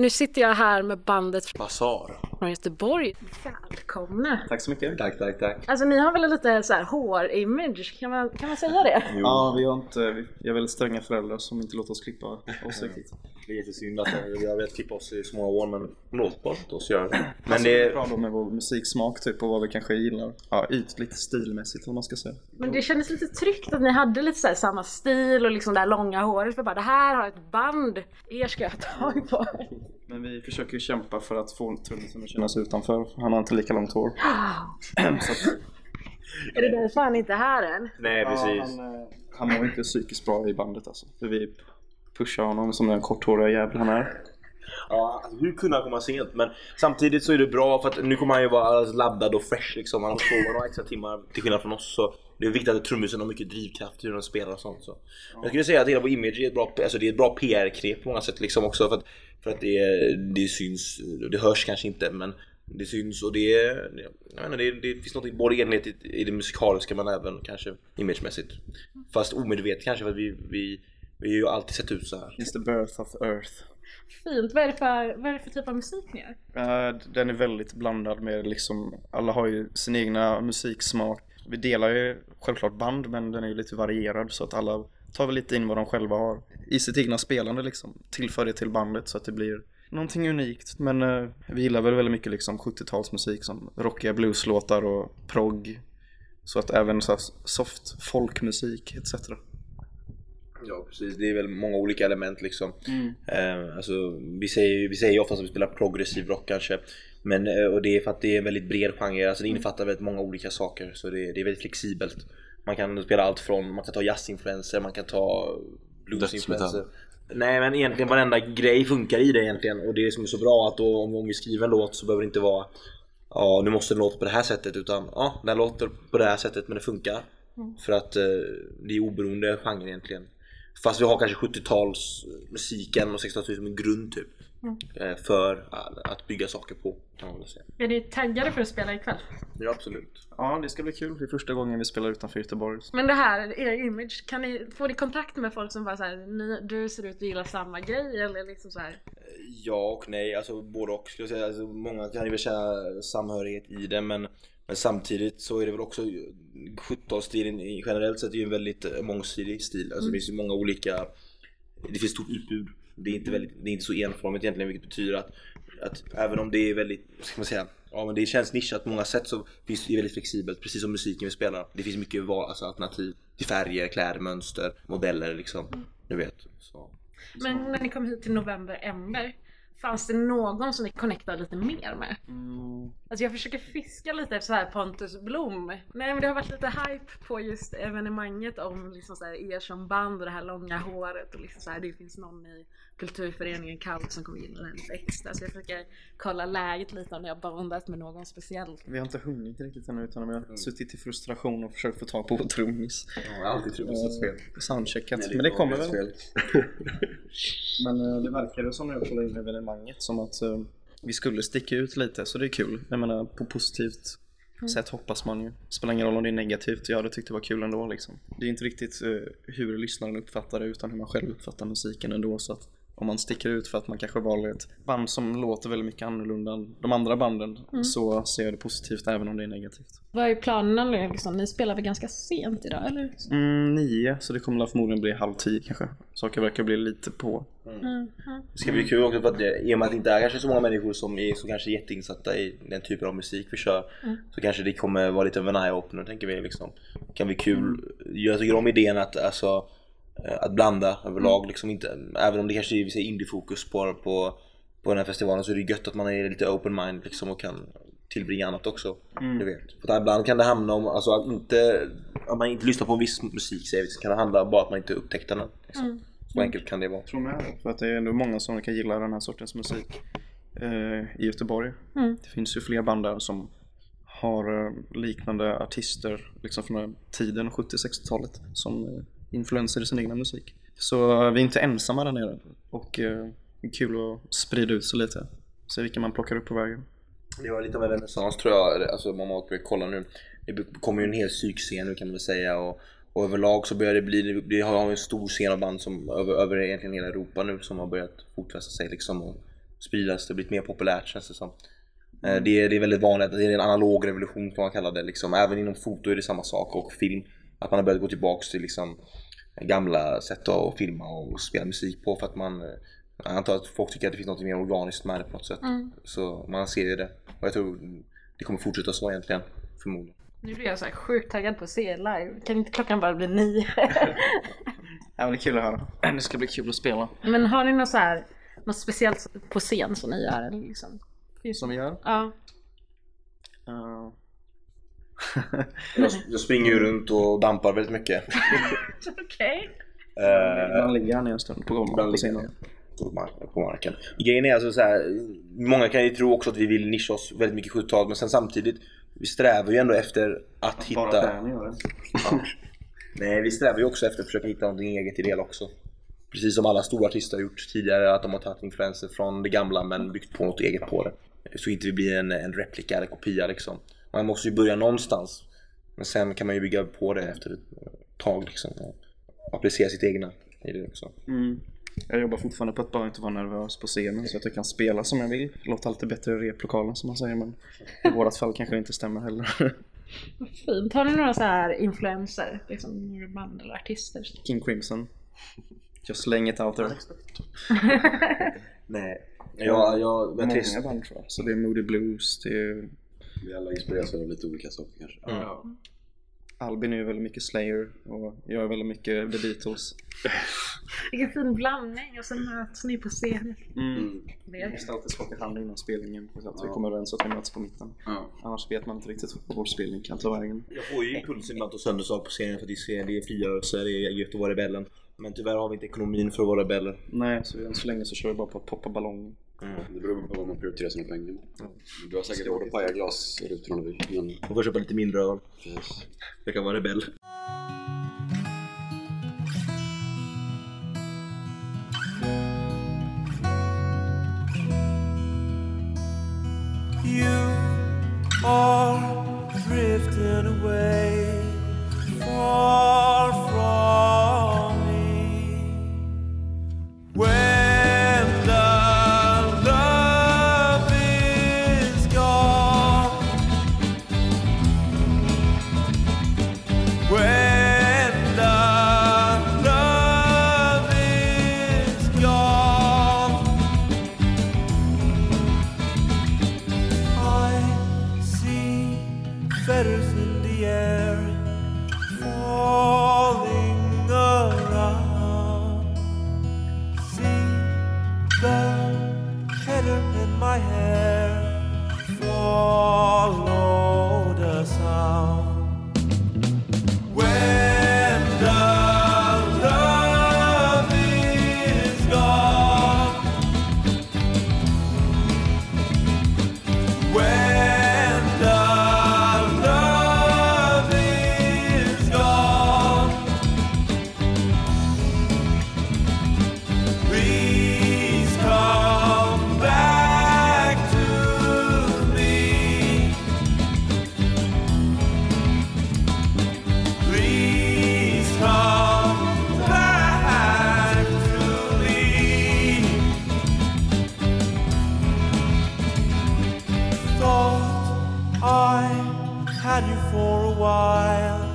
Nu sitter jag här med bandet Basar från Göteborg. Välkomna! Tack så mycket. Tack, tack, tack. Alltså ni har väl lite så här hår-image, kan man, kan man säga det? Ja, vi har inte, vi är väldigt stränga föräldrar som inte låter oss klippa oss riktigt. Det är jättesynd att vi har velat klippa oss i så många år men låt bara inte oss göra det. Men Alltså, det är bra då med vår musiksmak typ och vad vi kanske gillar. Ja, ytligt stilmässigt om man ska säga. Men det kändes lite tryggt att ni hade lite så här samma stil och liksom det här långa håret. För bara det här har ett band, er ska jag ta tag på. Men vi försöker kämpa för att få trummisen att kännas utanför. Han har inte lika långt hår. Så att, Är det därför han inte är här än? Nej ja, precis. han, eh, han mår inte psykiskt bra i bandet alltså. För vi pushar honom som den korthåriga jävel han är. Ja, hur kunde han komma sent? Men samtidigt så är det bra för att nu kommer han ju vara alldeles laddad och fresh liksom. Han har sovit några extra timmar till skillnad från oss. Så det är viktigt att trummisen har mycket drivkraft i hur de spelar och sånt. Så. Jag skulle säga att hela vår image är ett bra, alltså det är ett bra PR-knep på många sätt liksom också. För att, för att det, det syns, det hörs kanske inte men det syns och det, jag menar, det, det finns något både enhetligt i det musikaliska men även kanske imagemässigt. Fast omedvetet kanske för att vi, vi, vi har ju alltid sett ut så här. It's the birth of earth. Fint. Vad är det för, vad är det för typ av musik ni gör? Eh, Den är väldigt blandad med liksom, alla har ju sin egna musiksmak. Vi delar ju självklart band men den är ju lite varierad så att alla tar väl lite in vad de själva har i sitt egna spelande liksom. Tillför det till bandet så att det blir någonting unikt. Men eh, vi gillar väl väldigt mycket liksom 70-talsmusik som rockiga blueslåtar och progg. Så att även så soft folkmusik etc. Ja precis, det är väl många olika element liksom. Eh, alltså, vi säger vi säger ju ofta att vi spelar progressiv rock kanske. Men, eh, och det är för att det är en väldigt bred genre, alltså det innefattar väldigt många olika saker. Så det, det är väldigt flexibelt. Man kan spela allt från, man kan ta jazzinfluenser, man kan ta bluesinfluenser. Nej men egentligen varenda grej funkar i det egentligen och det är som är så bra att då, om, vi skriver en låt så behöver det inte vara Ja nu måste den låta på det här sättet utan ja den låter på det här sättet men det funkar. För att eh, det är oberoende genre egentligen. Fast vi har kanske 70-tals musiken och 60-talet som en grund typ. Eh, för att- bygga saker på kan man väl säga. Är ni taggade för att spela ikväll? Ja absolut. Ja, det ska bli kul. Det är första gången vi spelar utanför Göteborg. Men det här, er image, kan ni, får ni kontakt med folk som bara såhär, du ser ut att gilla samma grej eller liksom så här. Ja och nej, alltså både och skulle jag säga. Alltså, många kan ju väl känna samhörighet i det men, men samtidigt så är det väl också 70-talsstilen i- generellt sett är ju en väldigt mångsidig stil. Alltså det finns ju många olika Det finns stort utbud. Det är inte, väldigt, det är inte så enformigt egentligen vilket betyder att, att även om det är väldigt, vad ska man säga Ja men det känns nischat på många sätt så finns det väldigt flexibelt precis som musiken vi spelar. Det finns mycket val, alltså alternativ till färger, kläder, mönster, modeller liksom. Du vet. Så. Men när ni kom hit till November Ember, fanns det någon som ni connectade lite mer med? Alltså jag försöker fiska lite efter så här Pontus Blom. Nej men det har varit lite hype på just evenemanget om liksom så här er som band och det här långa håret och liksom så här, det finns någon i kulturföreningen Kaut som gilla det här lite extra. Så jag försöker kolla läget lite om ni har bondat med någon speciell. Vi har inte hunnit riktigt ännu utan vi har suttit i frustration och försökt få tag på vår trummis. Ja, alltid trummisens fel. Soundcheckat. Men det kommer väl. Men eh, det verkar ju som när jag kollade in evenemanget som att eh, vi skulle sticka ut lite så det är kul. Jag menar på positivt sätt hoppas man ju. Spelar ingen roll om det är negativt, jag hade tyckt det var kul ändå liksom. Det är inte riktigt eh, hur lyssnaren uppfattar det utan hur man själv uppfattar musiken ändå så att om man sticker ut för att man kanske valde ett band som låter väldigt mycket annorlunda än de andra banden så ser jag det positivt även om det är negativt. Vad är planerna nu liksom? Ni spelar väl ganska sent idag eller? Mm, nio, så det kommer förmodligen bli halv tio kanske. Saker verkar bli lite på. Det ska bli kul också för att det, i och med att det inte är kanske så många människor som är så kanske jätteinsatta i den typen av musik vi kör Så kanske det kommer vara lite av en eye-opener tänker vi liksom Det kan bli kul, jag tycker om idén att alltså Att blanda överlag liksom inte, även om det kanske är indie-fokus på, på, på den här festivalen så är det gött att man är lite open mind liksom och kan tillbringa annat också. Du vet. För att ibland kan det handla om, alltså att inte, om man inte lyssnar på en viss musik så kan det handla bara att man inte upptäckte den. Liksom. Så enkelt kan det vara. tror med. För att det är ändå många som kan gilla den här sortens musik eh, i Göteborg. Det finns ju fler band där som har eh, liknande artister liksom från tiden, 70-60-talet, som eh, influenser i sin egna musik. Så vi är inte ensamma där nere och eh, det är kul att sprida ut sig lite. Se vilka man plockar upp på vägen. Det var lite av en renässans tror jag, alltså om man åker kolla nu. Det kommer ju en hel psykscen nu kan man väl säga och, och överlag så börjar det bli, vi har en stor scen av band som över, över egentligen hela Europa nu som har börjat fotfästa sig liksom och spridas, det har blivit mer populärt känns det som. Eh, det, är, det är väldigt vanligt, det är en analog revolution kan man kalla det liksom. Även inom foto är det samma sak och film. Att man har börjat gå tillbaks till liksom gamla sätt att filma och spela musik på för att man jag antar att folk tycker att det finns något mer organiskt med det på något sätt. Mm. Så man ser ju det. Och jag tror det kommer fortsätta så egentligen. Förmodligen. Nu blir jag så här sjukt taggad på att se live. Kan inte klockan bara bli nio? ja men det är kul att höra. Det ska bli kul att spela. Men har ni något så här, något speciellt på scen som ni gör? Eller liksom? Som vi gör? Ja. Uh. Jag, jag, springer ju runt och dampar väldigt mycket. Okej. Okay. Uh, man ligger gärna en stund på golvet på scenen på marken. Grejen är alltså så här, många kan ju tro också att vi vill nischa oss väldigt mycket 70 men sen samtidigt vi strävar ju ändå efter att, att hitta... Bara gör det. Ja. Nej, vi strävar ju också efter att försöka hitta någonting eget i det också. Precis som alla stora artister har gjort tidigare, att de har tagit influenser från det gamla men byggt på något eget på det. Så inte vi blir en, en replika eller kopia liksom. Man måste ju börja någonstans. Men sen kan man ju bygga på det efter ett tag liksom. Och applicera sitt egna i det också. Mm. Jag jobbar fortfarande på att bara inte vara nervös på scenen så att jag kan spela som jag vill. Det låter alltid bättre i replokalen som man säger men i vårat fall kanske det inte stämmer heller. Fint. Har ni några så här influenser? Liksom några band eller artister? King Crimson. Just laying it out there. Nej. Ja, jag, Många trist. band tror jag. Så det är Moody Blues, det är... Vi alla inspireras av lite olika saker kanske. Mm. Albin är ju väldigt mycket Slayer och jag är väldigt mycket The Beatles. Vilken fin blandning och sen möts ni på scen. Mm. Vi måste alltid skaka hand innan spelningen så att ja. vi kommer överens att vi möts på mitten. Ja. Annars vet man inte riktigt vad vår spelning kan ta vägen. Jag får ju pulsen ibland och sönderslag på scenen för att det är frigörelse, det är gött att vara rebellen. Men tyvärr har vi inte ekonomin för att vara rebeller. Nej, så än så länge så kör vi bara på att poppa ballonger. Mm. Det beror på vad man prioriterar sina pengar. Mm. Du har säkert råd att paja glasrutor om du vill. Men... Man får köpa lite mindre öl. Yes. Jag kan vara rebell. You are drifting away my head. had you for a while.